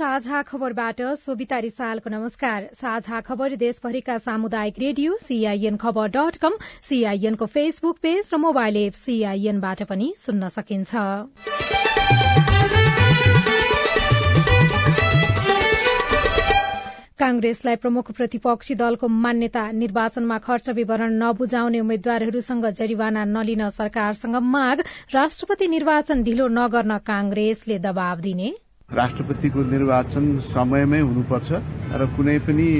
साझा खबरबाट सोभिता रिसालको नमस्कार। साझा खबर देशभरिका सामुदायिक रेडियो सीआईएन खबर डट कम सीआईएनको फेसबुक पेज र मोबाइल एप सीआईएनबाट पनि सुन्न सकिन्छ। कांग्रेसलाई प्रमुख प्रतिपक्षी दलको मान्यता निर्वाचनमा खर्च विवरण नबुझाउने उम्मेद्वारहरूसँग जरिवाना नलिन सरकारसँग माग राष्ट्रपति निर्वाचन ढिलो नगर्न कांग्रेसले दबाव दिने। राष्ट्रपतिको निर्वाचन समयमै हुनुपर्छ र कुनै पनि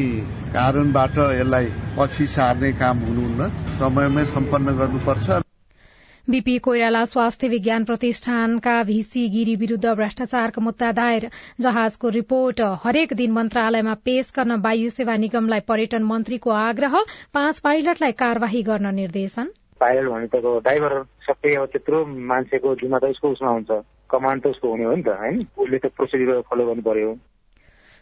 कारणबाट यसलाई पछि सार्ने काम हुनुहुन्न। समयमै सम्पन्न गर्नुपर्छ। बीपी कोइराला स्वास्थ्य विज्ञान प्रतिष्ठानका भीसी गिरी विरूद्ध भ्रष्टाचारको मुद्दा दायर। जहाजको रिपोर्ट हरेक दिन मन्त्रालयमा पेश गर्न वायु सेवा निगमलाई पर्यटन मन्त्रीको आग्रह। पाँच पाइलटलाई कार्यवाही गर्न निर्देशन। पाइलट भने त ड्राइभर सबै अब त्यत्रो मान्छेको जिम्मा त उसको उसमा हुन्छ। कमान्ड त उसको हुने हो नि त होइन उसले त प्रोसिडियर फलो गर्नु पर्यो।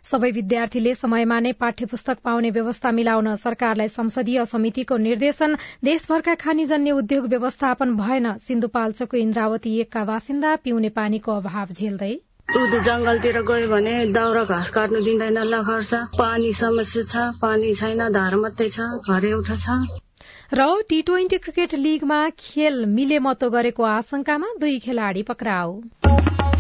सबै विद्यार्थीले समयमा नै पाठ्य पुस्तक पाउने व्यवस्था मिलाउन सरकारलाई संसदीय समितिको निर्देशन देशभरका खानीजन्य उद्योग व्यवस्थापन भएन। सिन्धुपाल्चोकको इन्द्रावती एकका बासिन्दा पिउने पानीको अभाव झेल्दै। जंगलतिर गयो भने दाउरा घाँस काट्नु दिँदैन ल खर्च पानी समस्या छ पानी छैन धार मात्रै छ घर एउटा छ। र टी ट्वेन्टी क्रिकेट लीगमा खेल मिले मतो गरेको आशंकामा दुई खेलाड़ी पक्राउ।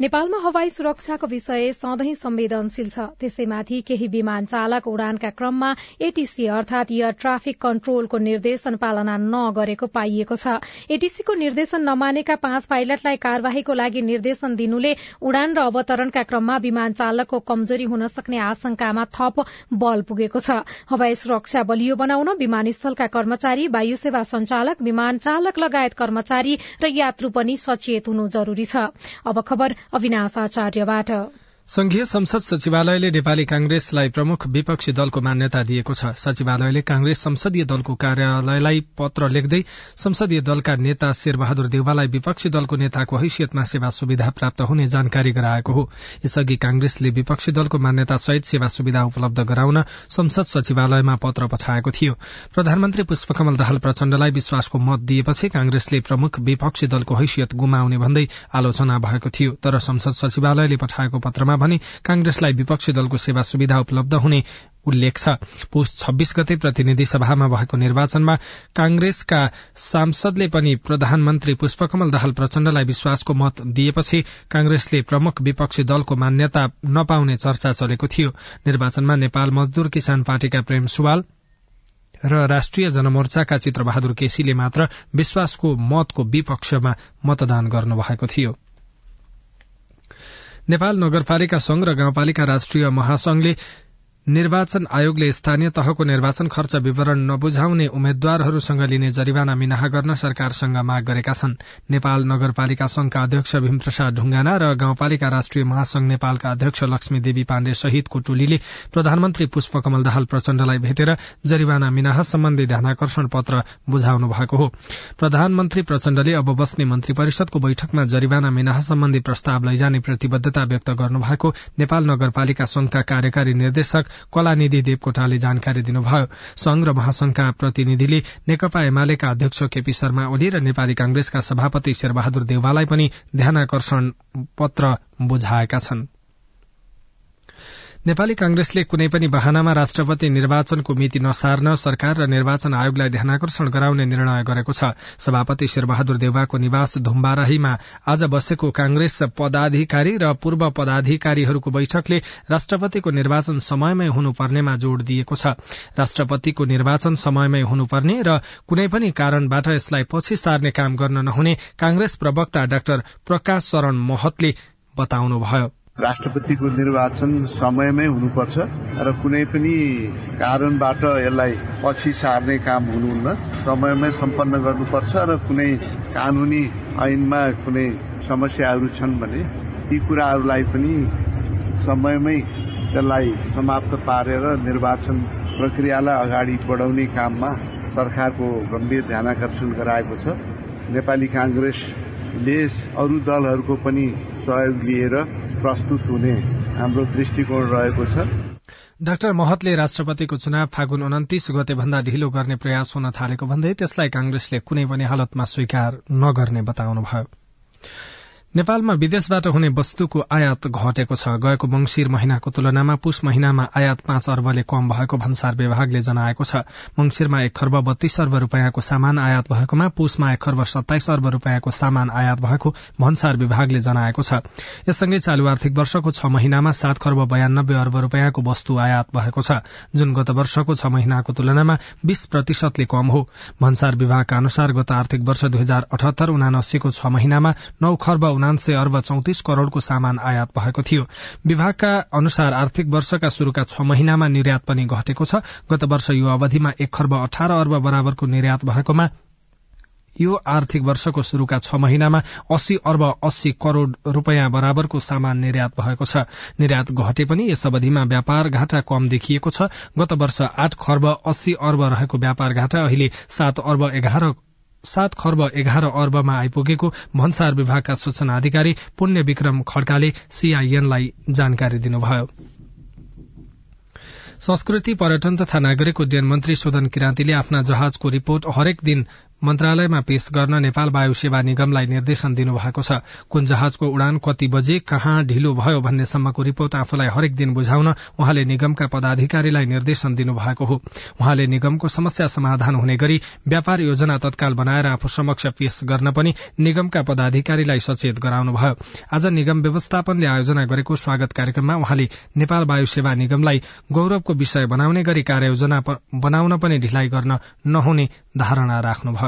नेपालमा हवाई सुरक्षाको विषय सधैँ संवेदनशील छ। त्यसैमाथि केही विमान चालक उडानका क्रममा एटीसी अर्थात एयर ट्राफिक कन्ट्रोलको निर्देशन पालना नगरेको पाइएको छ। एटीसीको निर्देशन नमानेका पाँच पाइलटलाई कार्यवाहीको लागि निर्देशन दिनुले उडान र अवतरणका क्रममा विमान चालकको कमजोरी हुन सक्ने आशंकामा थप बल पुगेको छ। हवाई सुरक्षा बलियो बनाउन विमानस्थलका कर्मचारी वायु सेवा संचालक विमान चालक लगायत कर्मचारी र यात्रु पनि सचेत हुनु जरूरी छ। अविनाश आचार्यबाट। संघीय संसद सचिवालयले नेपाली कांग्रेसलाई प्रमुख विपक्षी दलको मान्यता दिएको छ। सचिवालयले कांग्रेस संसदीय दलको कार्यालयलाई पत्र लेख्दै संसदीय दलका नेता शेरबहादुर देउवालाई विपक्षी दलको नेताको हैसियतमा सेवा सुविधा प्राप्त हुने जानकारी गराएको हो। यसअघि कांग्रेसले विपक्षी दलको मान्यता सहित सेवा सुविधा उपलब्ध गराउन संसद सचिवालयमा पत्र पठाएको थियो। प्रधानमन्त्री पुष्पकमल दाहाल प्रचण्डलाई विश्वासको मत दिएपछि कांग्रेसले प्रमुख विपक्षी दलको हैसियत गुमाउने भन्दै आलोचना भएको थियो। तर संसद सचिवालयले पठाएको पत्रमा भने कांग्रेसलाई विपक्षी दलको सेवा सुविधा उपलब्ध हुने उल्लेख छ। पुष छब्बीस गते प्रतिनिधि सभामा भएको निर्वाचनमा कांग्रेसका सांसदले पनि प्रधानमन्त्री पुष्पकमल दाहाल प्रचण्डलाई विश्वासको मत दिएपछि कांग्रेसले प्रमुख विपक्षी दलको मान्यता नपाउने चर्चा चलेको थियो। निर्वाचनमा नेपाल मजदूर किसान पार्टीका प्रेम सुवाल र राष्ट्रिय जनमोर्चाका चित्रबहादुर केसीले मात्र विश्वासको मतको विपक्षमा मतदान गर्नुभएको थियो। नेपाल नगरपालिका संघ र गाउँपालिका राष्ट्रिय महासंघले निर्वाचन आयोगले स्थानीय तहको निर्वाचन खर्च विवरण नबुझाउने उम्मेद्वारहरूसँग लिने जरिवाना मिनाहा गर्न सरकारसँग माग गरेका छन्। नेपाल नगरपालिका संघका अध्यक्ष भीमप्रसाद ढुंगाना र गाउँपालिका राष्ट्रिय महासंघ नेपालका अध्यक्ष लक्ष्मी देवी पाण्डे सहितको टोलीले प्रधानमन्त्री पुष्पकमल दाहाल प्रचण्डलाई भेटेर जरिवाना मिनाहा सम्बन्धी ध्यानकर्षण पत्र बुझाउनु भएको हो। प्रधानमन्त्री प्रचण्डले अब बस्ने मन्त्री परिषदको बैठकमा जरिवाना मिनाहा सम्बन्धी प्रस्ताव लैजाने प्रतिबद्धता व्यक्त गर्नुभएको नेपाल नगरपालिका संघका कार्यकारी निर्देशक कलानिधि देवकोटाले जानकारी दिनुभयो। संघ र महासंघका प्रतिनिधिले नेकपा एमालेका अध्यक्ष केपी शर्मा ओली र नेपाली कांग्रेसका सभापति शेरबहादुर देउवालाई पनि ध्यानकर्षण पत्र बुझाएका छन्। नेपाली कांग्रेसले कुनै पनि बहानामा राष्ट्रपति निर्वाचनको मिति नसार्न सरकार र निर्वाचन आयोगलाई ध्यानकर्षण गराउने निर्णय गरेको छ। सभापति शेरबहादुर देवाको निवास धुम्बाराहीमा आज बसेको कांग्रेस पदाधिकारी र पूर्व पदाधिकारीहरूको बैठकले राष्ट्रपतिको निर्वाचन समयमै हुनुपर्नेमा जोड़ दिएको छ। राष्ट्रपतिको निर्वाचन समयमै हुनुपर्ने र कुनै पनि कारणबाट यसलाई पछि सार्ने काम गर्न नहुने कांग्रेस प्रवक्ता डाक्टर प्रकाश शरण महतले बताउनुभयो। राष्ट्रपतिको निर्वाचन समयमै हुनुपर्छ र कुनै पनि कारणबाट यसलाई पछि सार्ने काम हुनुहुन्न। समयमै सम्पन्न गर्नुपर्छ र कुनै कानूनी ऐनमा कुनै समस्याहरू छन् भने ती कुराहरूलाई पनि समयमै त्यसलाई समाप्त पारेर निर्वाचन प्रक्रियालाई अगाडि बढाउने काममा सरकारको गम्भीर ध्यानकर्षण गराएको छ। नेपाली कांग्रेसले अरू दलहरूको पनि सहयोग लिएर प्रस्तुत हुने हाम्रो दृष्टिकोण रहेको छ। डाक्टर महतले राष्ट्रपतिको चुनाव फागुन उन्तिस गते भन्दा ढिलो गर्ने प्रयास हुन थालेको भन्दै त्यसलाई कांग्रेसले कुनै पनि हालतमा स्वीकार नगर्ने बताउनुभयो। नेपालमा विदेशबाट हुने वस्तुको आयात घटेको छ। गएको मंगिर महिनाको तुलनामा पुष महिनामा आयात पाँच अर्बले कम भएको भन्सार विभागले जनाएको छ। मंगिरमा एक खर्ब बत्तीस अर्ब रूपियाँको सामान आयात भएकोमा पुषमा एक खर्ब सत्ताइस अर्ब रूपियाँको सामान आयात भएको भन्सार विभागले जनाएको छ। यससँगै चालू आर्थिक वर्षको छ महिनामा सात खर्ब बयानब्बे अर्ब रूपियाँको वस्तु आयात भएको छ। जुन गत वर्षको छ महिनाको तुलनामा बीस प्रतिशतले कम हो। भन्सार विभागका अनुसार गत आर्थिक वर्ष दुई हजार अठहत्तर उनासीको छ महिनामा नौ खर्ब उनान्से अर्ब चौतिस करोड़को सामान आयात भएको थियो। विभागका अनुसार आर्थिक वर्षका शुरूका छ महिनामा निर्यात पनि घटेको छ। गत वर्ष यो अवधिमा एक खर्ब अठार अर्ब बराबरको निर्यात भएकोमा यो आर्थिक वर्षको शुरूका छ महिनामा अस्सी अर्ब अस्सी करोड़ रूपियाँ बराबरको सामान निर्यात भएको छ। निर्यात घटे पनि यस अवधिमा व्यापार घाटा कम देखिएको छ। गत वर्ष आठ खर्ब अस्सी अर्ब रहेको व्यापार घाटा अहिले सात अर्ब एघार सात खर्ब एघार अर्बमा आइपुगेको भन्सार विभागका सूचना अधिकारी पुण्य विक्रम खड्काले सीआईएनलाई जानकारी दिनुभयो। संस्कृति पर्यटन तथा नागरिक उड्डयन मन्त्री शोधन किराँतीले आफ्ना जहाजको रिपोर्ट हरेक दिन मन्त्रालयमा पेश गर्न नेपाल वायु सेवा निगमलाई निर्देशन दिनुभएको छ। कुन जहाजको उडान कति बजे कहाँ ढिलो भयो भन्नेसम्मको रिपोर्ट आफूलाई हरेक दिन बुझाउन उहाँले निगमका पदाधिकारीलाई निर्देशन दिनुभएको हो। उहाँले निगमको समस्या समाधान हुने गरी व्यापार योजना तत्काल बनाएर आफू समक्ष पेश गर्न पनि निगमका पदाधिकारीलाई सचेत गराउनुभयो। आज निगम व्यवस्थापनले आयोजना गरेको स्वागत कार्यक्रममा उहाँले नेपाल वायु सेवा निगमलाई गौरवको विषय बनाउने गरी कार्ययोजना बनाउन पनि ढिलाइ गर्न नहुने धारणा राख्नुभयो।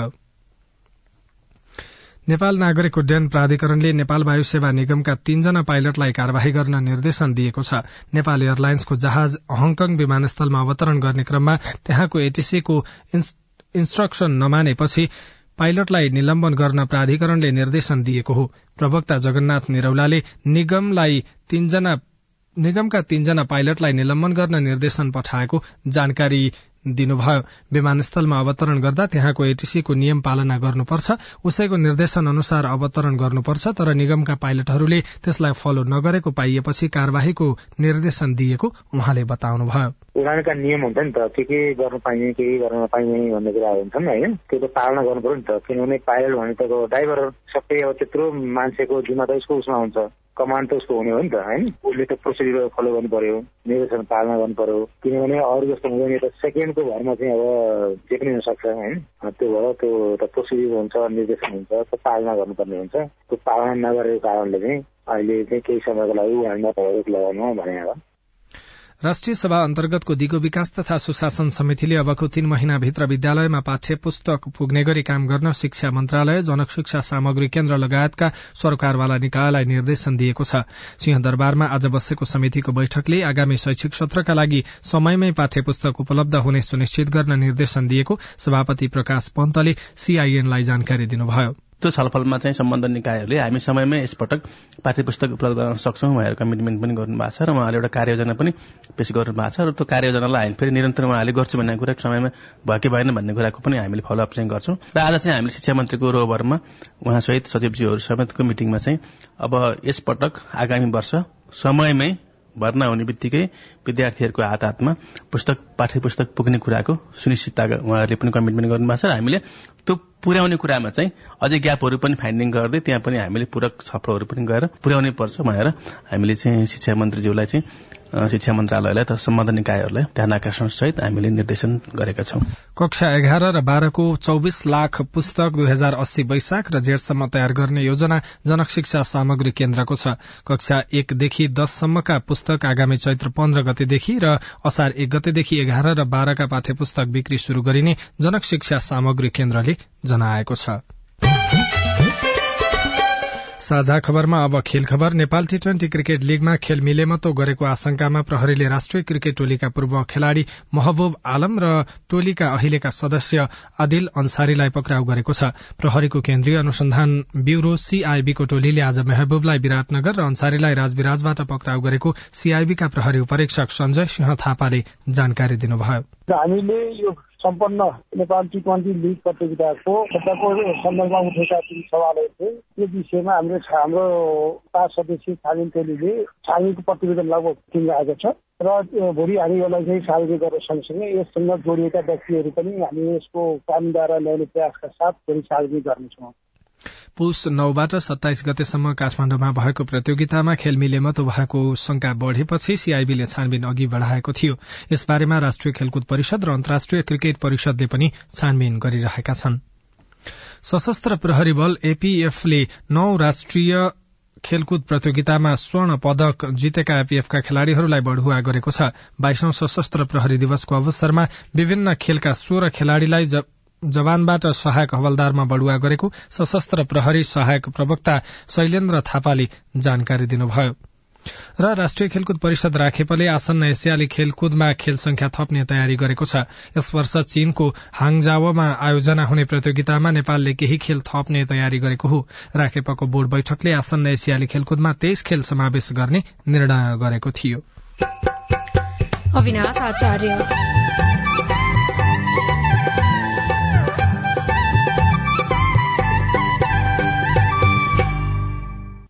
नेपाल नागरिक उड्डयन प्राधिकरणले नेपाल वायु सेवा निगमका तीनजना पाइलटलाई कार्यवाही गर्न निर्देशन दिएको छ। नेपाल एयरलाइन्सको जहाज हङकङ विमानस्थलमा अवतरण गर्ने क्रममा त्यहाँको एटीसीको इन्स्ट्रक्शन नमानेपछि पाइलटलाई निलम्बन गर्न प्राधिकरणले निर्देशन दिएको हो। प्रवक्ता जगन्नाथ निरौलाले निगमलाई तीनजना निगमका तीनजना पाइलटलाई निलम्बन गर्न निर्देशन पठाएको जानकारी दिनुभयो। विमानस्थलमा अवतरण गर्दा त्यहाँको एटीसीको नियम पालना गर्नुपर्छ। उसैको निर्देशन अनुसार अवतरण गर्नुपर्छ तर निगमका पाइलटहरूले त्यसलाई फलो नगरेको पाइएपछि कार्यवाहीको निर्देशन दिएको उहाँले बताउनुभयो। उडानका नियम हुन्छ नि त के के गर्न पाइने के के गर्न नपाइने भन्ने कुराहरू हुन्छन् होइन। त्यो त पालना गर्नु पर्यो नि त किनभने पाइलट भने त ड्राइभर सबै अब त्यत्रो मान्छेको जिम्मा त उसको उसमा हुन्छ। कमान्ड त उसको हुने हो नि त होइन उसले त प्रोसिडियर फलो गर्नु पर्यो निर्देशन पालना गर्नु पर्यो। किनभने अरू जस्तो हुँदैन त सेकेन्डको भरमा चाहिँ अब जे पनि हुनसक्छ होइन त्यो भएर त्यो त प्रोसिडियर हुन्छ निर्देशन हुन्छ त्यो पालना गर्नुपर्ने हुन्छ। त्यो पालना नगरेको कारणले चाहिँ अहिले चाहिँ केही समयको लागि उहाँलाई रोक लगाउनु भने अब राष्ट्रिय सभा अन्तर्गतको दिगो विकास तथा सुशासन समितिले अबको तीन महिनाभित्र विद्यालयमा पाठ्य पुस्तक पुग्ने गरी काम गर्न शिक्षा मन्त्रालय जनक शिक्षा सामग्री केन्द्र लगायतका सरकारवाला निकायलाई निर्देशन दिएको छ। सिंहदरबारमा आज बसेको समितिको बैठकले आगामी शैक्षिक सत्रका लागि समयमै पाठ्य पुस्तक उपलब्ध हुने सुनिश्चित गर्न निर्देशन दिएको सभापति प्रकाश पन्तले सीआईएनलाई जानकारी दिनुभयो। त्यो छलफलमा चाहिँ सम्बन्ध निकायहरूले हामी समयमै यसपटक पाठ्य पुस्तक उपलब्ध गर्न सक्छौँ भनेर कमिटमेन्ट पनि गर्नुभएको छ र उहाँले एउटा कार्ययोजना पनि पेश गर्नुभएको छ र त्यो कार्ययोजनालाई हामी फेरि निरन्तर उहाँले गर्छु भन्ने कुरा समयमा भयो कि भएन भन्ने कुराको पनि हामीले फलोअप चाहिँ गर्छौँ। र आज चाहिँ हामीले शिक्षा मन्त्रीको रोभरमा उहाँसहित सचिवजीहरू समेतको मिटिङमा चाहिँ अब यसपटक आगामी वर्ष समयमै भर्ना हुने बित्तिकै विद्यार्थीहरूको हात हातमा पुस्तक पाठ्य पुस्तक पुग्ने कुराको सुनिश्चितता उहाँहरूले पनि कमिटमेन्ट गर्नुभएको छ र हामीले त्यो पुर्याउने कुरामा चाहिँ अझै ग्यापहरू पनि फाइन्डिङ गर्दै त्यहाँ पनि हामीले पूरक छलफलहरू पनि गएर पुर्याउनै पर्छ भनेर हामीले चाहिँ शिक्षा मन्त्रीज्यूलाई चाहिँ शिक्षा मन्त्रालयलाई त सम्बन्धित निकायहरूलाई ध्यान आकर्षण सहित हामीले निर्देशन गरेका छौं। कक्षा एघार र बाह्रको चौबिस लाख पुस्तक दुई हजार अस्सी वैशाख र जेठसम्म तयार गर्ने योजना जनक शिक्षा सामग्री केन्द्रको छ। कक्षा एकदेखि दससम्मका पुस्तक आगामी चैत्र पन्ध्र गतेदेखि र असार एक गतेदेखि एघार र बाह्रका पाठ्य पुस्तक बिक्री शुरू गरिने जनक शिक्षा सामग्री केन्द्रले जनाएको छ। साझा खबरमा अब खेल खबर। नेपाल टी ट्वेन्टी क्रिकेट लीगमा खेल मिलेमतो गरेको आशंकामा प्रहरीले राष्ट्रिय क्रिकेट टोलीका पूर्व खेलाड़ी महबूब आलम र टोलीका अहिलेका सदस्य आदिल अन्सारीलाई पक्राउ गरेको छ। प्रहरीको केन्द्रीय अनुसन्धान ब्यूरो सीआईबीको टोलीले आज महबूबलाई विराटनगर र अन्सारीलाई राजविराजबाट पक्राउ गरेको सीआईबीका प्रहरी उपरीक्षक संजय सिंह थापाले जानकारी दिनुभयो। हामीले यो सम्पन्न नेपाल टी ट्वेन्टी लिग प्रतियोगिताको क्षेत्रको सन्दर्भमा उठेका जुन सवालहरू थिए त्यो विषयमा हाम्रो हाम्रो पाँच सदस्यीय छानबिन टोलीले छानबिनको प्रतिवेदन लगभग दिइरहेको छ। र भोलि हामी यसलाई चाहिँ छानबिन गरेर सँगसँगै यससँग जोडिएका व्यक्तिहरू पनि हामी यसको कामद्वारा ल्याउने प्रयासका साथ भोलि छानबिन गर्नेछौँ। पुष नौबाट सत्ताइस गतेसम्म काठमाडौँमा भएको प्रतियोगितामा खेल मिलेमतो भएको शंका बढ़ेपछि सीआईबीले छानबिन अघि बढ़ाएको थियो। यसबारेमा राष्ट्रिय खेलकुद परिषद र अन्तर्राष्ट्रिय क्रिकेट परिषदले पनि छानबिन गरिरहेका छन्। सशस्त्र प्रहरी बल एपीएफले नौ राष्ट्रिय खेलकुद प्रतियोगितामा स्वर्ण पदक जितेका एपीएफका खेलाड़ीहरूलाई बढ़ुवा गरेको छ। बाइसौं सशस्त्र प्रहरी दिवसको अवसरमा विभिन्न खेलका सोह्र खेलाड़ीलाई जवानबाट सहायक हवलदारमा बढ़ुवा गरेको सशस्त्र प्रहरी सहायक प्रवक्ता शैलेन्द्र थापाले जानकारी दिनुभयो। र राष्ट्रिय खेलकुद परिषद राखेपले आसन्न एसियाली खेलकुदमा खेल संख्या थप्ने तयारी गरेको छ। यस वर्ष चीनको हाङजावोमा आयोजना हुने प्रतियोगितामा नेपालले केही खेल थप्ने तयारी गरेको हो। राखेपको बोर्ड बैठकले आसन्न एसियाली खेलकुदमा तेइस खेल समावेश गर्ने निर्णय गरेको थियो।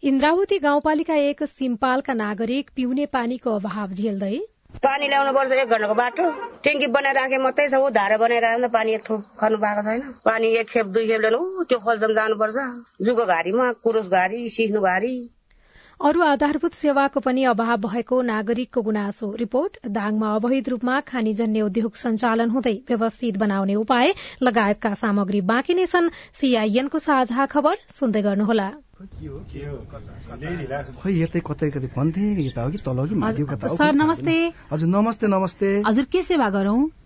इन्द्रावती गाउँपालिका एक सिम्पालका नागरिक पिउने पानीको अभाव झेल्दै पानी ल्याउनु पर्छ एक घन्टाको बाटो। ट्याङ्की बनाइराखे मात्रै छ ऊ धारा बनाइरहेको पानी एक ठाउँ खर्नु भएको छैन। पानी एक खेप दुई खेप ल्याउनु त्यो खोल्चम जानुपर्छ। जुको घारीमा कुरुस घारी सिस्नु घारी। अरू आधारभूत सेवाको पनि अभाव भएको नागरिकको गुनासो रिपोर्ट। दाङमा अवैध रूपमा खानीजन्य उद्योग सञ्चालन हुँदै व्यवस्थित बनाउने उपाय लगायतका सामग्री बाँकी नै छन्। सीआईएनको साझा खबर सुन्दै गर्नुहोला। खै यतै कतै कतै भन्थे यता हो कि तल हो कि? माथि कता सर नमस्ते। हजुर नमस्ते नमस्ते। हजुर के सेवा गरौं?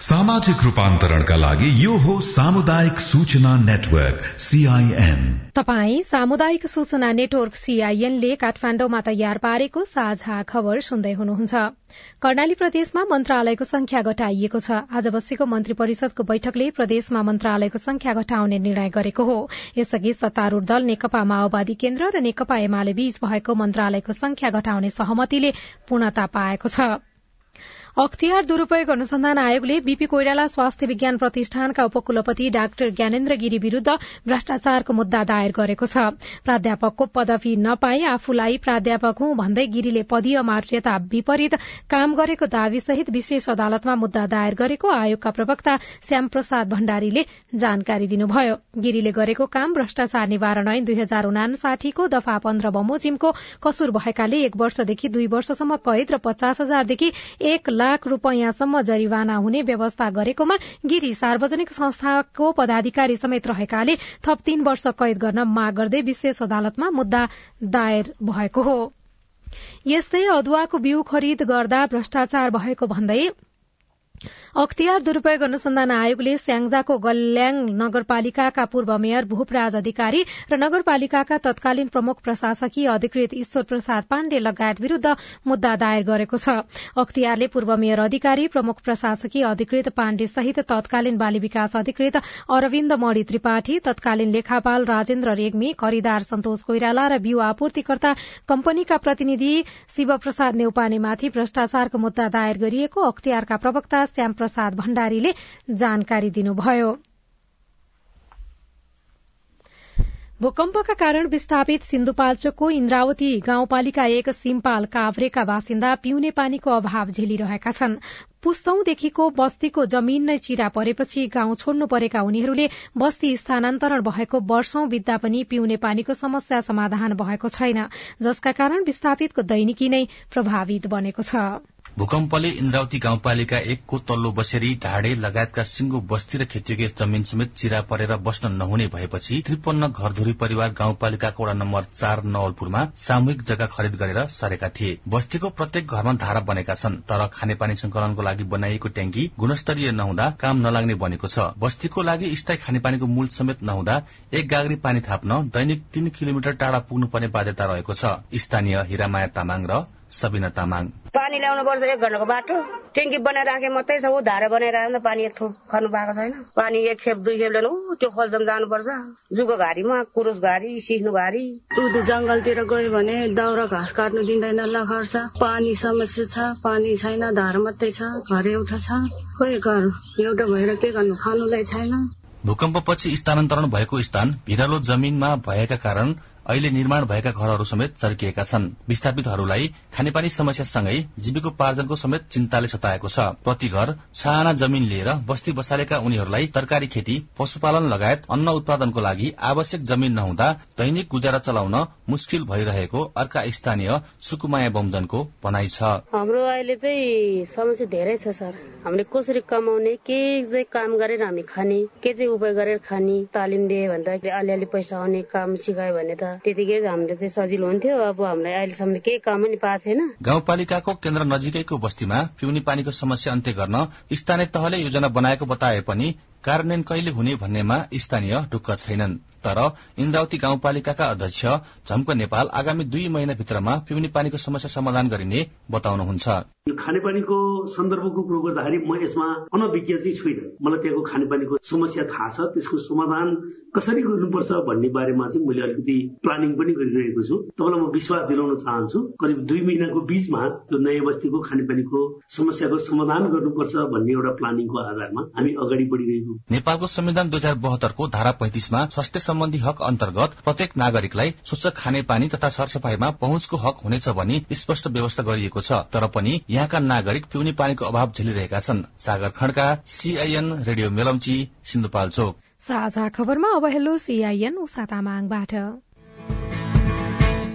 सामाजिक रूपान्तरणका लागि यो हो सामुदायिक सूचना नेटवर्क सीआईएन तपाई सामुदायिक सूचना नेटवर्क सीआईएनले काठमाण्डुमा तयार पारेको साझा खबर सुन्दै हुनुहुन्छ। कर्णाली प्रदेशमा मन्त्रालयको संख्या घटाइएको छ। आज बसेको मन्त्री परिषदको बैठकले प्रदेशमा मन्त्रालयको संख्या घटाउने निर्णय गरेको हो। यसअघि सत्तारूढ़ दल नेकपा माओवादी केन्द्र र नेकपा एमाले बीच भएको मन्त्रालयको संख्या घटाउने सहमतिले पूर्णता पाएको छ। अख्तियार दुरूपयोग अनुसन्धान आयोगले बीपी कोइराला स्वास्थ्य विज्ञान प्रतिष्ठानका उपकुलपति डाक्टर ज्ञानेन्द्र गिरी विरूद्ध भ्रष्टाचारको मुद्दा दायर गरेको छ। प्राध्यापकको पदवी नपाई आफूलाई प्राध्यापक हुँ भन्दै गिरीले पदीय मान्यता विपरीत काम गरेको दावी सहित विशेष अदालतमा मुद्दा दायर गरेको आयोगका प्रवक्ता श्याम प्रसाद भण्डारीले जानकारी दिनुभयो। गिरीले गरेको काम भ्रष्टाचार निवारण ऐन दुई हजार उनासाठीको दफा पन्ध्र बमोजिमको कसुर भएकाले एक वर्षदेखि दुई वर्षसम्म कैद र पचास हजारदेखि एक लाख रूपियाँसम्म जरिवाना हुने व्यवस्था गरेकोमा गिरी सार्वजनिक संस्थाको पदाधिकारी समेत रहेकाले थप तीन वर्ष कैद गर्न माग गर्दै विशेष अदालतमा मुद्दा दायर भएको हो। यस्तै अदुवाको बिउ खरिद गर्दा भ्रष्टाचार भएको भन्दै अख्तियार दुरूपयोग अनुसन्धान आयोगले स्याङ्जाको गल्याङ नगरपालिकाका पूर्व मेयर भूपराज अधिकारी र नगरपालिकाका तत्कालीन प्रमुख प्रशासकीय अधिकृत ईश्वर प्रसाद पाण्डे लगायत विरूद्ध मुद्दा दायर गरेको छ। अख्तियारले पूर्व मेयर अधिकारी प्रमुख प्रशासकीय अधिकृत पाण्डे सहित तत्कालीन बाली विकास अधिकृत अरविन्द मणि त्रिपाठी तत्कालीन लेखापाल राजेन्द्र रेग्मी खरिदार सन्तोष कोइराला र बिउ आपूर्तिकर्ता कम्पनीका प्रतिनिधि शिवप्रसाद नेउपानेमाथि भ्रष्टाचारको मुद्दा दायर गरिएको अख्तियारका प्रवक्ता श्याम प्रसाद भण्डारीले जानकारी दिनुभयो। भूकम्पका कारण विस्थापित सिन्धुपाल्चोकको इन्द्रावती गाउँपालिका एक सिम्पाल काभ्रेका बासिन्दा पिउने पानीको अभाव झेलिरहेका छन्। पुस्तौंदेखिको बस्तीको जमीन नै चिरा परेपछि गाउँ छोड्नु परेका उनीहरूले बस्ती स्थानान्तरण भएको वर्षौं बित्दा पनि पिउने पानीको समस्या समाधान भएको छैन जसका कारण विस्थापितको दैनिकी नै प्रभावित बनेको छ। भूकम्पले इन्द्रावती गाउँपालिका एकको तल्लो बसेरी ढाडे लगायतका सिंगो बस्ती र खेतीयोग्य जमीन समेत चिरा परेर बस्न नहुने भएपछि त्रिपन्न घरधुरी परिवार गाउँपालिकाको वडा नम्बर चार नवलपुरमा सामूहिक जग्गा खरिद गरेर सरेका थिए। बस्तीको प्रत्येक घरमा धारा बनेका छन् तर खानेपानी संकलनको लागि बनाइएको ट्याङ्की गुणस्तरीय नहुँदा काम नलाग्ने बनेको छ। बस्तीको लागि स्थायी खानेपानीको मूल समेत नहुँदा एक गाग्री पानी थाप्न दैनिक तीन किलोमिटर टाढा पुग्नुपर्ने बाध्यता रहेको छ। स्थानीय हिरामाया तामाङ र सबिना तामाङ। पानी ल्याउनु पर्छ एक घन्टाको बाटो। ट्याङ्की बनाएर राखे मात्रै छ। ऊ धारा बनाएर पानी एक थोक खर्नु पाएको छैन। पानी एक खेप दुई खेप ल्याउनु। त्यो खल्जम जानुपर्छ। जुको घारीमा कुरुस घारी सिस्नु घारी। उदो जङ्गलतिर गयो भने दाउरा घाँस काट्नु दिँदैन लखर्छ पानी समस्या छ पानी छैन धार मात्रै छ घर एउटा छ। खोइ घर एउटा भएर के गर्नु? खानुलाई छैन। भूकम्पपछि स्थानान्तरण भएको स्थान भिरालो जमीनमा भएका कारण अहिले निर्माण भएका घरहरू समेत चर्किएका छन्। विस्थापितहरूलाई खानेपानी समस्यासँगै जीविकोपार्जनको समेत चिन्ताले सताएको छ। प्रति घर साना जमीन लिएर बस्ती बसालेका उनीहरूलाई तरकारी खेती पशुपालन लगायत अन्न उत्पादनको लागि आवश्यक जमीन नहुँदा दैनिक गुजारा चलाउन मुस्किल भइरहेको अर्का स्थानीय सुकुमाया बमजनको भनाइ छ। हाम्रो अहिले चाहिँ समस्या धेरै छ सर। हामीले कसरी कमाउने के चाहिँ काम गरेर हामी खाने के चाहिँ उपाय गरेर खाने तालिम दिए भन्दा अलिअलि पैसा आउने काम सिकायो भने त त्यतिकै हामीले चाहिँ सजिलो हुन्थ्यो। अब हामीलाई अहिलेसम्म केही काम पनि पाएको छैन। गाउँपालिकाको केन्द्र नजिकैको बस्तीमा पिउने पानीको समस्या अन्त्य गर्न स्थानीय तहले योजना बनाएको बताए पनि कार्यान्वयन कहिले हुने भन्नेमा स्थानीय ढुक्क छैनन्। तर इन्द्रावती गाउँपालिकाका अध्यक्ष झम्क नेपाल आगामी दुई महिनाभित्रमा पिउने पानीको समस्या समाधान गरिने बताउनुहुन्छ। खानेपानीको सन्दर्भको कुरो गर्दाखेरि म यसमा अनभिज्ञ चाहिँ छुइनँ। मलाई त्यहाँको खानेपानीको समस्या थाहा छ त्यसको समाधान कसरी गर्नुपर्छ भन्ने बारेमा चाहिँ मैले अलिकति प्लानिङ पनि गरिरहेको छु। तपाईँलाई म विश्वास दिलाउन चाहन्छु करिब दुई महिनाको बीचमा त्यो नयाँ बस्तीको खानेपानीको समस्याको समाधान गर्नुपर्छ भन्ने एउटा प्लानिङको आधारमा हामी अगाडि बढिरहेको नेपालको संविधान दुई हजार बहत्तरको धारा पैंतिसमा स्वास्थ्य सम्बन्धी हक अन्तर्गत प्रत्येक नागरिकलाई स्वच्छ खानेपानी तथा सरसफाईमा पहुँचको हक हुनेछ भनी स्पष्ट व्यवस्था गरिएको छ। तर पनि यहाँका नागरिक पिउने पानीको अभाव झेलिरहेका छन्। सागर खण्डका सीआईएन रेडियो मेलम्ची सिन्धुपाल्चोक साझा खबरमा अब हेलो सीआईएन उषा तामाङबाट।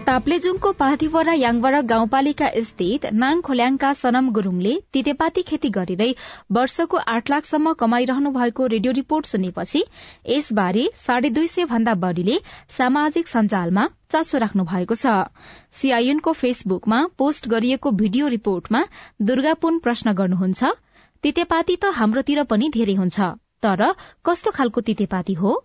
ताप्लेजुङको पाथिवरा याङवरा गाउँपालिका स्थित नाङ खोल्याङका सनम गुरूङले तितेपाती खेती गरिँदै वर्षको आठ लाखसम्म कमाइरहनु भएको रेडियो रिपोर्ट सुनेपछि यसबारे साढे दुई सय भन्दा बढ़ीले सामाजिक सञ्जालमा चासो राख्नु भएको छ। सीआईएनको फेसबुकमा पोस्ट गरिएको भिडियो रिपोर्टमा दुर्गापुन प्रश्न गर्नुहुन्छ तितेपाती त हाम्रोतिर पनि धेरै हुन्छ तर कस्तो खालको तितेपाती हो?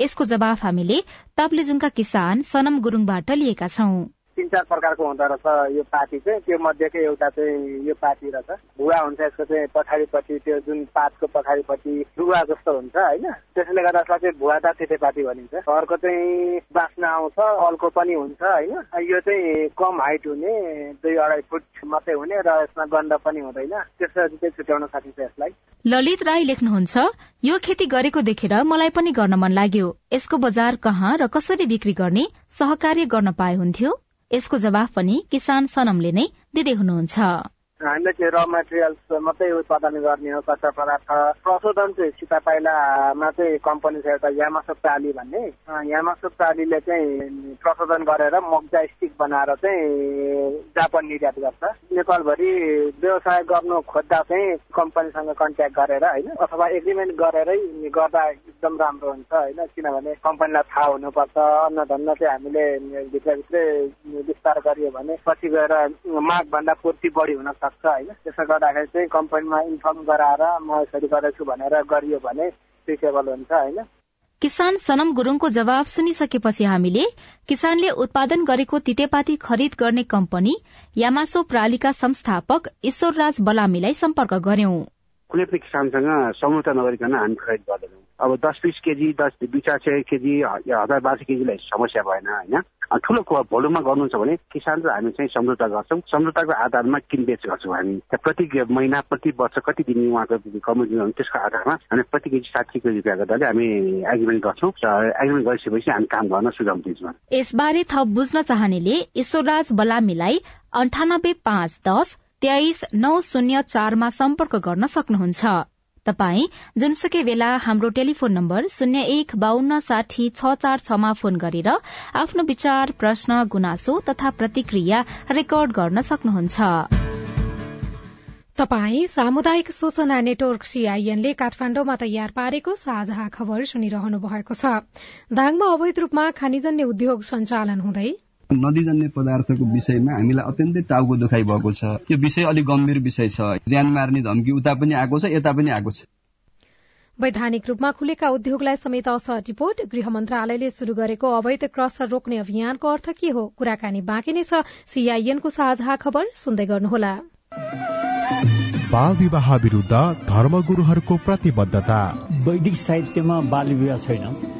यसको जवाफ हामीले ताप्लेजुङका किसान सनम गुरूङबाट लिएका छौं। तिन चार प्रकारको हुँदो रहेछ यो पाती चाहिँ। त्यो मध्येको एउटा चाहिँ यो पाती रहेछ। भुवा हुन्छ यसको चाहिँ पछाडिपट्टि त्यो जुन पातको पछाडिपट्टि रुवा जस्तो हुन्छ होइन? त्यसैले गर्दा यसलाई चाहिँ भुवादार तितेपाती भनिन्छ। घरको चाहिँ बाँच्न आउँछ अल्को पनि हुन्छ होइन? यो चाहिँ कम हाइट हुने दुई अढाई फुट मात्रै हुने र यसमा गन्ध पनि हुँदैन। त्यसरी चाहिँ छुट्याउन सकिन्छ यसलाई। ललित राई लेख्नुहुन्छ यो खेती गरेको देखेर मलाई पनि गर्न मन लाग्यो। यसको बजार कहाँ र कसरी बिक्री गर्ने सहकार्य गर्न पाए हुन्थ्यो? यसको जवाफ पनि किसान सनमले नै दिँदै हुनुहुन्छ। हामीले चाहिँ र मेटेरियल्स मात्रै उत्पादन गर्ने हो कच्चा पदार्थ। प्रशोधन चाहिँ सीता पाइलामा चाहिँ कम्पनी छ एउटा यामासो प्राली भन्ने। यामासो प्रालीले चाहिँ प्रशोधन गरेर मक्जा स्टिक बनाएर चाहिँ जापान निर्यात गर्छ। नेपालभरि व्यवसाय गर्नु खोज्दा चाहिँ कम्पनीसँग कन्ट्याक्ट गरेर होइन अथवा एग्रिमेन्ट गरेरै गर्दा एकदम राम्रो हुन्छ होइन किनभने कम्पनीलाई थाहा हुनुपर्छ अन्नधन्न चाहिँ हामीले भित्रभित्रै विस्तार गरियो भने पछि गएर मागभन्दा पूर्ति बढी हुन सक्छ होइन। त्यसो गर्दाखेरि चाहिँ कम्पनीमा इन्फर्म गराएर म यसरी गरेछु भनेर गरियो भने सुइटेबल हुन्छ होइन। किसान सनम गुरूङको जवाब सुनिसकेपछि हामीले किसानले उत्पादन गरेको तितेपाती खरिद गर्ने कम्पनी यामासो प्रालीका संस्थापक ईश्वरराज बलामीलाई सम्पर्क गर्यौं। कुनै पनि किसानसँग सम्झौता नगरिकन हामी खरिद गर्दैनौँ। अब दस बिस केजी दस दुई चार सय केजी हजार बाह्र केजीलाई समस्या भएन होइन? ठुलो भोलुममा गर्नुहुन्छ भने किसान र हामी चाहिँ सम्झौता गर्छौँ। सम्झौताको आधारमा किनबेच गर्छौँ हामी? प्रति महिना प्रति वर्ष कति दिने उहाँको कमिटी त्यसको आधारमा हामी प्रति केजी साठी केजी रुपियाँ गर्दाले हामी एग्रिमेन्ट गर्छौँ र एग्रिमेन्ट गरिसकेपछि हामी काम गर्न सुझाउ दिन्छौँ। यसबारे थप बुझ्न चाहनेले ईश्वरराज बलामीलाई अन्ठानब्बे पाँच दस तेइस नौ शून्य चारमा सम्पर्क गर्न सक्नुहुन्छ। तपाई जुनसुकै बेला हाम्रो टेलिफोन नम्बर शून्य एक बान्न साठी छ चार छमा फोन गरेर आफ्नो विचार प्रश्न गुनासो तथा प्रतिक्रिया रेकर्ड गर्न सक्नुहुन्छ। तपाई सामुदायिक सूचना नेटवर्क सीआईएनले काठमाण्डुमा तयार पारेको साझा खबर सुनिरहनु भएको छ। दाङमा अवैध रूपमा खनिजन्य उद्योग सञ्चालन हुँदै नदीजन्य पदार्थको विषयमा हामीलाई अत्यन्तै टाउको दुखाइ भएको छ। यो विषय अलिक गम्भीर विषय छ। ज्यान मार्ने धम्की उता पनि आएको छ यता पनि आएको छ। वैधानिक रूपमा खुलेका उद्योगलाई समेत असर रिपोर्ट। गृह मन्त्रालयले शुरू गरेको अवैध क्रसर रोक्ने अभियानको अर्थ के हो? कुराकानी बाँकी नै छ। सीआईएनको साझा खबर सुन्दै गर्नुहोला। बाल विवाह विरूद्ध धर्मगुरूहरूको प्रतिबद्धता। वैदिक साहित्यमा बाल विवाह छैन।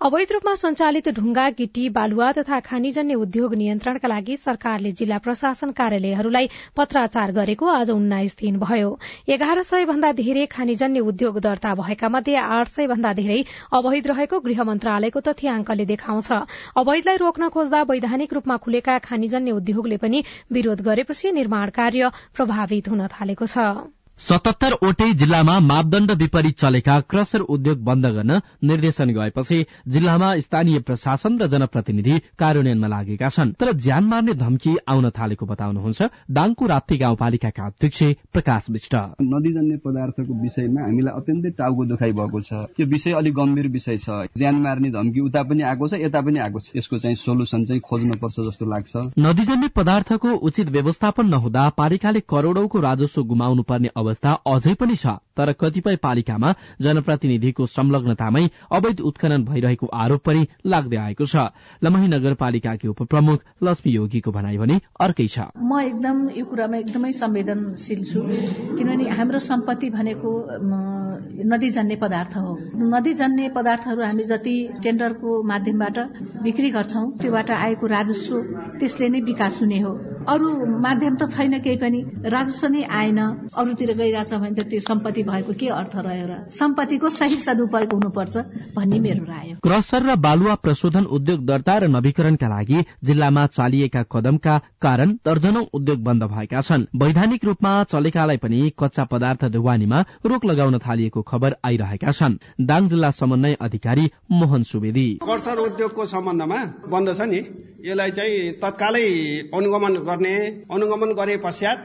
अवैध रूपमा सञ्चालित ढुङ्गा गिटी बालुवा तथा खानीजन्य उद्योग नियन्त्रणका लागि सरकारले जिल्ला प्रशासन कार्यालयहरूलाई पत्राचार गरेको आज उन्नाइस दिन भयो। एघार सय भन्दा धेरै खानीजन्य उद्योग दर्ता भएका मध्ये आठ सय भन्दा धेरै अवैध रहेको गृह मन्त्रालयको तथ्याङ्कले देखाउँछ। अवैधलाई रोक्न खोज्दा वैधानिक रूपमा खुलेका खानीजन्य उद्योगले पनि विरोध गरेपछि निर्माण कार्य प्रभावित हुन थालेको छ। सतहत्तरवटै जिल्लामा मापदण्ड विपरीत चलेका क्रसर उद्योग बन्द गर्न निर्देशन गएपछि जिल्लामा स्थानीय प्रशासन र जनप्रतिनिधि कार्यान्वयनमा लागेका छन्। तर ज्यान मार्ने धम्की आउन थालेको बताउनुहुन्छ दाङको राप्ती गाउँपालिकाका अध्यक्ष प्रकाश विष्ट। नदीजन्य पदार्थको विषयमा हामीलाई अत्यन्तै टाउको दुखाइ भएको छ। त्यो विषय अलिक गम्भीर विषय छ। ज्यान मार्ने धम्की उता पनि आएको छ यता पनि आएको छ। यसको चाहिँ सोलुसन चाहिँ खोज्नुपर्छ जस्तो लाग्छ। नदीजन्य पदार्थको उचित व्यवस्थापन नहुँदा पालिकाले करोड़ौंको राजस्व गुमाउनु पर्ने अवस्था अझै पनि छ। तर कतिपय पालिकामा जनप्रतिनिधिको संलग्नतामै अवैध उत्खनन भइरहेको आरोप पनि लाग्दै आएको छ। लमही नगरपालिकाकी उपप्रमुख लक्ष्मी योगीको भनाइ भने अर्कै छ। म एकदम यो कुरामा एकदमै संवेदनशील छु किनभने हाम्रो सम्पत्ति भनेको नदीजन्य पदार्थ हो। नदीजन्य पदार्थहरू हामी जति टेन्डरको माध्यमबाट बिक्री गर्छौं त्योबाट आएको राजस्व त्यसले नै विकास हुने हो। अरू माध्यम त छैन केही पनि। राजस्व नै आएन अरूतिर गइरहेछ भने त त्यो सम्पत्ति भएको के अर्थ रह्यो र सम्पत्तिको सही सदुपयोग हुनुपर्छ भन्ने मेरो राय हो। क्रसर र बालुवा प्रशोधन उद्योग दर्ता र नवीकरणका लागि जिल्लामा चालिएका कदमका कारण दर्जनौ उद्योग बन्द भएका छन्। वैधानिक रूपमा चलेकालाई पनि कच्चा पदार्थ ढुवानीमा रोक लगाउन थालिएको खबर आइरहेका छन्। दाङ जिल्ला समन्वय अधिकारी मोहन सुवेदी। क्रसर उद्योगको सम्बन्धमा बन्द छ नि? यसलाई चाहिँ तत्कालै अनुगमन गर्ने अनुगमन गरे पश्चात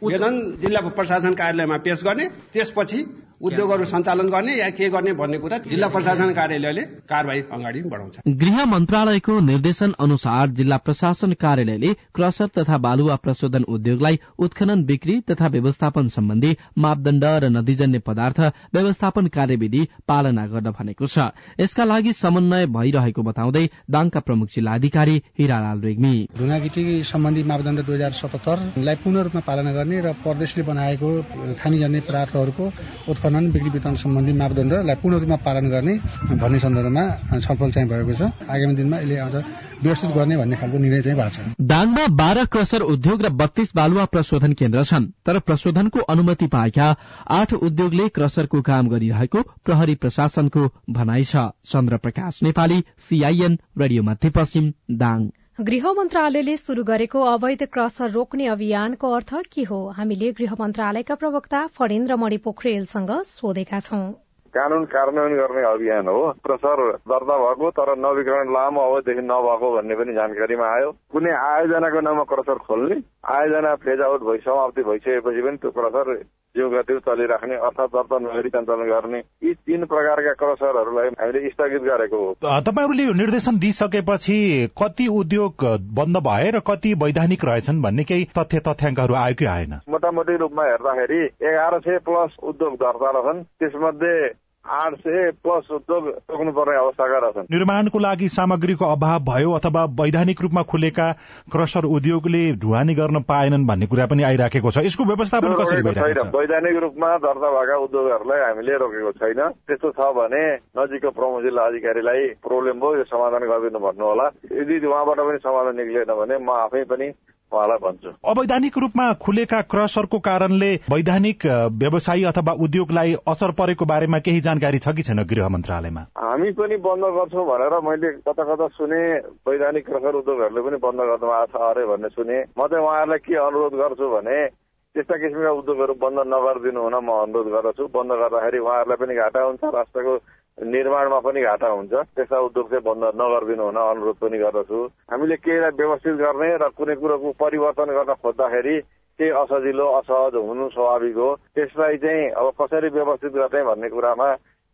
प्रतिवेदन जिल्ला प्रशासन कार्यालयमा पेश गर्ने त्यसपछि उद्योगहरू सञ्चालन गर्ने या के गर्ने भन्ने कुरा जिल्ला प्रशासन कार्यालयले कार्यवाही अगाडि बढाउँछ। गृह मन्त्रालयको निर्देशन अनुसार जिल्ला प्रशासन कार्यालयले क्रसर तथा बालुवा प्रशोधन उद्योगलाई उत्खनन बिक्री तथा व्यवस्थापन सम्बन्धी मापदण्ड र नदीजन्य पदार्थ व्यवस्थापन कार्यविधि पालना गर्न भनेको छ। यसका लागि समन्वय भइरहेको बताउँदै दाङका प्रमुख जिल्लाधिकारी हिरालाल रेग्मी। ढुङ्गागिटी सम्बन्धी मापदण्ड दुई हजार सतहत्तरलाई पूर्ण रूपमा पालना गर्ने र प्रदेशले बनाएको खानीजन्य पदार्थहरूको उत्खनन बिक्री वितरण सम्बन्धी मापदण्डलाई पूर्ण रूपमा पालन गर्ने भन्ने सन्दर्भमा छलफल चाहिँ भएको छ। आगामी दिनमा यसले अझ व्यवस्थित गर्ने भन्ने खालको निर्णय चाहिँ भएको छ। दाङमा बाह्र क्रसर उद्योग र बत्तीस बालुवा प्रशोधन केन्द्र छन् तर प्रशोधनको अनुमति पाएका आठ उद्योगले क्रसरको काम गरिरहेको प्रहरी प्रशासनको भनाइ छ। चन्द्र प्रकाश नेपाली सीआईएन रेडियो मध्यपश्चिम दाङ। गृह मन्त्रालयले शुरू गरेको अवैध क्रसर रोक्ने अभियानको अर्थ के हो? हामीले गृह मन्त्रालयका प्रवक्ता फणेन्द्र मणि पोखरेलसँग सोधेका छौं। कानून कार्यान्वयन गर्ने अभियान हो। क्रसर दर्ता भएको तर नवीकरण लामो अवधिदेखि नभएको भन्ने पनि जानकारीमा आयो। कुनै आयोजनाको नाममा क्रसर खोल्ने आयोजना फेज आउट भइ समाप्ति भइसकेपछि पनि त्यो क्रसर जिउ गतिउ चलिराख्ने अर्थात् दर्ता नगरी सञ्चालन गर्ने यी तीन प्रकारका क्रसरहरूलाई हामीले स्थगित गरेको हो। तपाईँहरूले यो निर्देशन दिइसकेपछि कति उद्योग बन्द भए र कति वैधानिक रहेछन् भन्ने केही तथ्य तथ्याङ्कहरू आयो कि आएन? मोटामोटी रूपमा हेर्दाखेरि एघार सय प्लस उद्योग दर्ता रहन्। त्यसमध्ये आठ सय प्लस उद्योग रोक्नु पर्ने अवस्थाका रहेछन् निर्माणको लागि सामग्रीको अभाव भयो अथवा वैधानिक रूपमा खुलेका क्रसर उद्योगले ढुवानी गर्न पाएनन् भन्ने कुरा पनि आइराखेको छ। यसको व्यवस्थापन कसरी भइरहेको छ? वैधानिक रूपमा दर्ता भएका उद्योगहरूलाई हामीले रोकेको छैन। त्यस्तो छ भने नजिकको प्रमुख जिल्ला अधिकारीलाई प्रोब्लम भयो यो समाधान गरिदिनु भन्नु होला यदि उहाँबाट पनि समाधान निक्लिएन भने म आफै पनि उहाँलाई भन्छु अवैधानिक रूपमा खुलेका क्रसरको कारणले वैधानिक व्यवसायी अथवा उद्योगलाई असर परेको बारेमा केही जानकारी छ कि छैन गृह मन्त्रालयमा? हामी पनि बन्द गर्छौँ भनेर मैले कता कता सुने वैधानिक क्रसर उद्योगहरूले पनि बन्द गर्नु भएको छ अरे भन्ने सुने। म चाहिँ उहाँहरूलाई के अनुरोध गर्छु भने त्यस्ता किसिमका उद्योगहरू बन्द नगरिदिनु हुन म अनुरोध गर्दछु। बन्द गर्दाखेरि उहाँहरूलाई पनि घाटा हुन्छ। राष्ट्रको निर्माणमा पनि घाटा हुन्छ। त्यस्ता उद्योग चाहिँ बन्द नगरिदिनु हुन अनुरोध पनि गर्दछु। हामीले केहीलाई व्यवस्थित गर्ने र कुनै कुरोको परिवर्तन गर्न खोज्दाखेरि केही असजिलो असहज हुनु स्वाभाविक हो। त्यसलाई चाहिँ अब कसरी व्यवस्थित गर्ने भन्ने कुरामा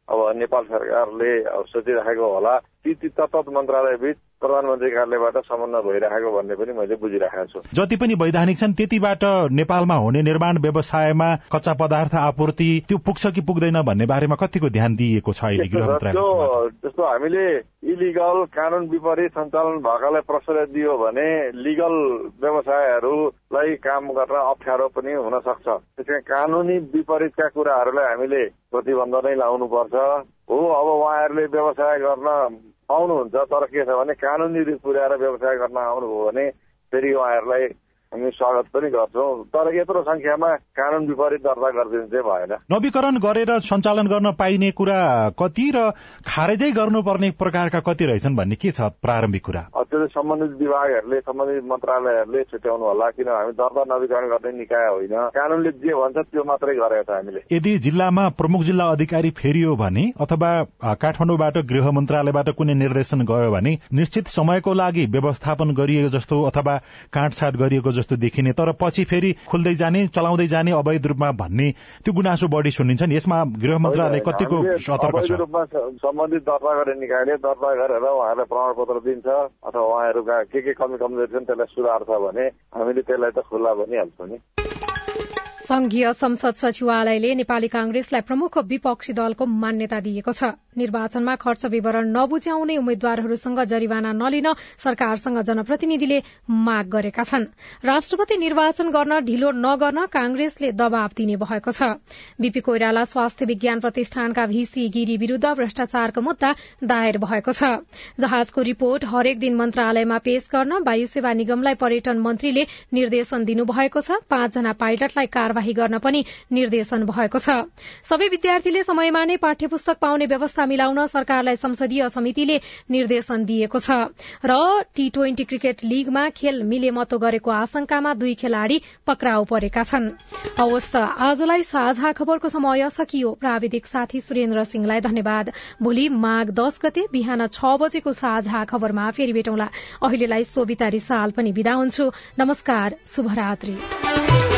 अब नेपाल सरकारले सोचिराखेको होला। ती तत्त मन्त्रालयबीच प्रधानमन्त्री कार्यालयबाट समन्वय भइरहेको भन्ने पनि मैले बुझिरहेको छु। जति पनि वैधानिक छन् त्यतिबाट नेपालमा हुने निर्माण व्यवसायमा कच्चा पदार्थ आपूर्ति त्यो पुग्छ कि पुग्दैन भन्ने बारेमा कतिको ध्यान दिइएको छ अहिले गृह जस्तो हामीले इलिगल कानून विपरीत सञ्चालन भएकालाई प्रश्रय दियो भने लिगल व्यवसायहरूलाई काम गर्न अप्ठ्यारो पनि हुन सक्छ त्यसकारण कानूनी विपरीतका कुराहरूलाई हामीले प्रतिबन्ध नै लाउनुपर्छ। हो अब उहाँहरूले व्यवसाय गर्न आउनुहुन्छ तर के छ भने कानुनी पुर्याएर व्यवसाय गर्न आउनुभयो भने फेरि उहाँहरूलाई हामी स्वागत पनि गर्छौँ। तर यत्रो संख्यामा कानून विपरीत दर्ता गरिदिनु चाहिँ भएन। नवीकरण गरेर सञ्चालन गर्न पाइने कुरा कति र खारेजै गर्नुपर्ने प्रकारका कति रहेछन् भन्ने के छ प्रारम्भिक कुरा? त्यो सम्बन्धित विभागहरूले सम्बन्धित मन्त्रालयहरूले छुट्याउनु होला किन हामी दर्ता नवीकरण गर्ने निकाय होइन। कानूनले जे भन्छ त्यो मात्रै गरेको छ हामीले। यदि जिल्लामा प्रमुख जिल्ला अधिकारी फेरियो भने अथवा काठमाडौँबाट गृह मन्त्रालयबाट कुनै निर्देशन गयो भने निश्चित समयको लागि व्यवस्थापन गरिएको जस्तो अथवा काटछाट गरिएको जस्तो देखिने तर पछि फेरि खुल्दै जाने चलाउँदै जाने अवैध रूपमा भन्ने त्यो गुनासो बढी सुनिन्छ नि यसमा गृह मन्त्रालय कतिको सतर्क छ? रूपमा सम्बन्धित दर्ता गर्ने निकायले दर्ता गरेर उहाँहरूलाई प्रमाणपत्र दिन्छ अथवा उहाँहरूका के के कमी कमजोरी छन् त्यसलाई सुधार छ भने हामीले त्यसलाई त खुल्ला भनिहाल्छौँ नि। संघीय संसद सचिवालयले नेपाली कांग्रेसलाई प्रमुख विपक्षी दलको मान्यता दिएको छ। निर्वाचनमा खर्च विवरण नबुझ्याउने उम्मेद्वारहरूसँग जरिवाना नलिन सरकारसँग जनप्रतिनिधिले माग गरेका छन्। राष्ट्रपति निर्वाचन गर्न ढिलो नगर्न कांग्रेसले दबाव दिने भएको छ। बीपी कोइराला स्वास्थ्य विज्ञान प्रतिष्ठानका भीसी गिरी विरूद्ध भ्रष्टाचारको मुद्दा दायर भएको छ। जहाजको रिपोर्ट हरेक दिन मन्त्रालयमा पेश गर्न वायु सेवा निगमलाई पर्यटन मन्त्रीले निर्देशन दिनुभएको छ। पाँचजना पाइलटलाई कार्यवाही गर्न पनि निर्देशन भएको छ। सबै विद्यार्थीले समयमा नै पाठ्य पुस्तक पाउने व्यवस्था मिलाउन सरकारलाई संसदीय समितिले निर्देशन दिएको छ। र टी ट्वेन्टी क्रिकेट लीगमा खेल मिलेमतो गरेको आशंकामा दुई खेलाड़ी पक्राउ परेका छन्। आजलाई साझा खबरको समय सकियो। प्राविधिक साथी सुरेन्द्र सिंहलाई धन्यवाद। भोलि माघ दश गते बिहान छ बजेको साझा खबरमा फेरि भेटौँला। अहिलेलाई सोभिता रिसाल पनि विदा हुन्छु। नमस्कार शुभरात्री।